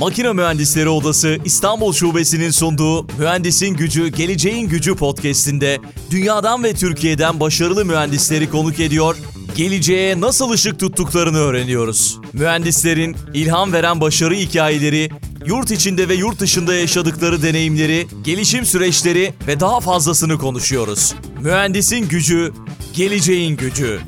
Makine Mühendisleri Odası İstanbul Şubesi'nin sunduğu Mühendisin Gücü, Geleceğin Gücü podcast'inde dünyadan ve Türkiye'den başarılı mühendisleri konuk ediyor, geleceğe nasıl ışık tuttuklarını öğreniyoruz. Mühendislerin ilham veren başarı hikayeleri, yurt içinde ve yurt dışında yaşadıkları deneyimleri, gelişim süreçleri ve daha fazlasını konuşuyoruz. Mühendisin Gücü, Geleceğin Gücü.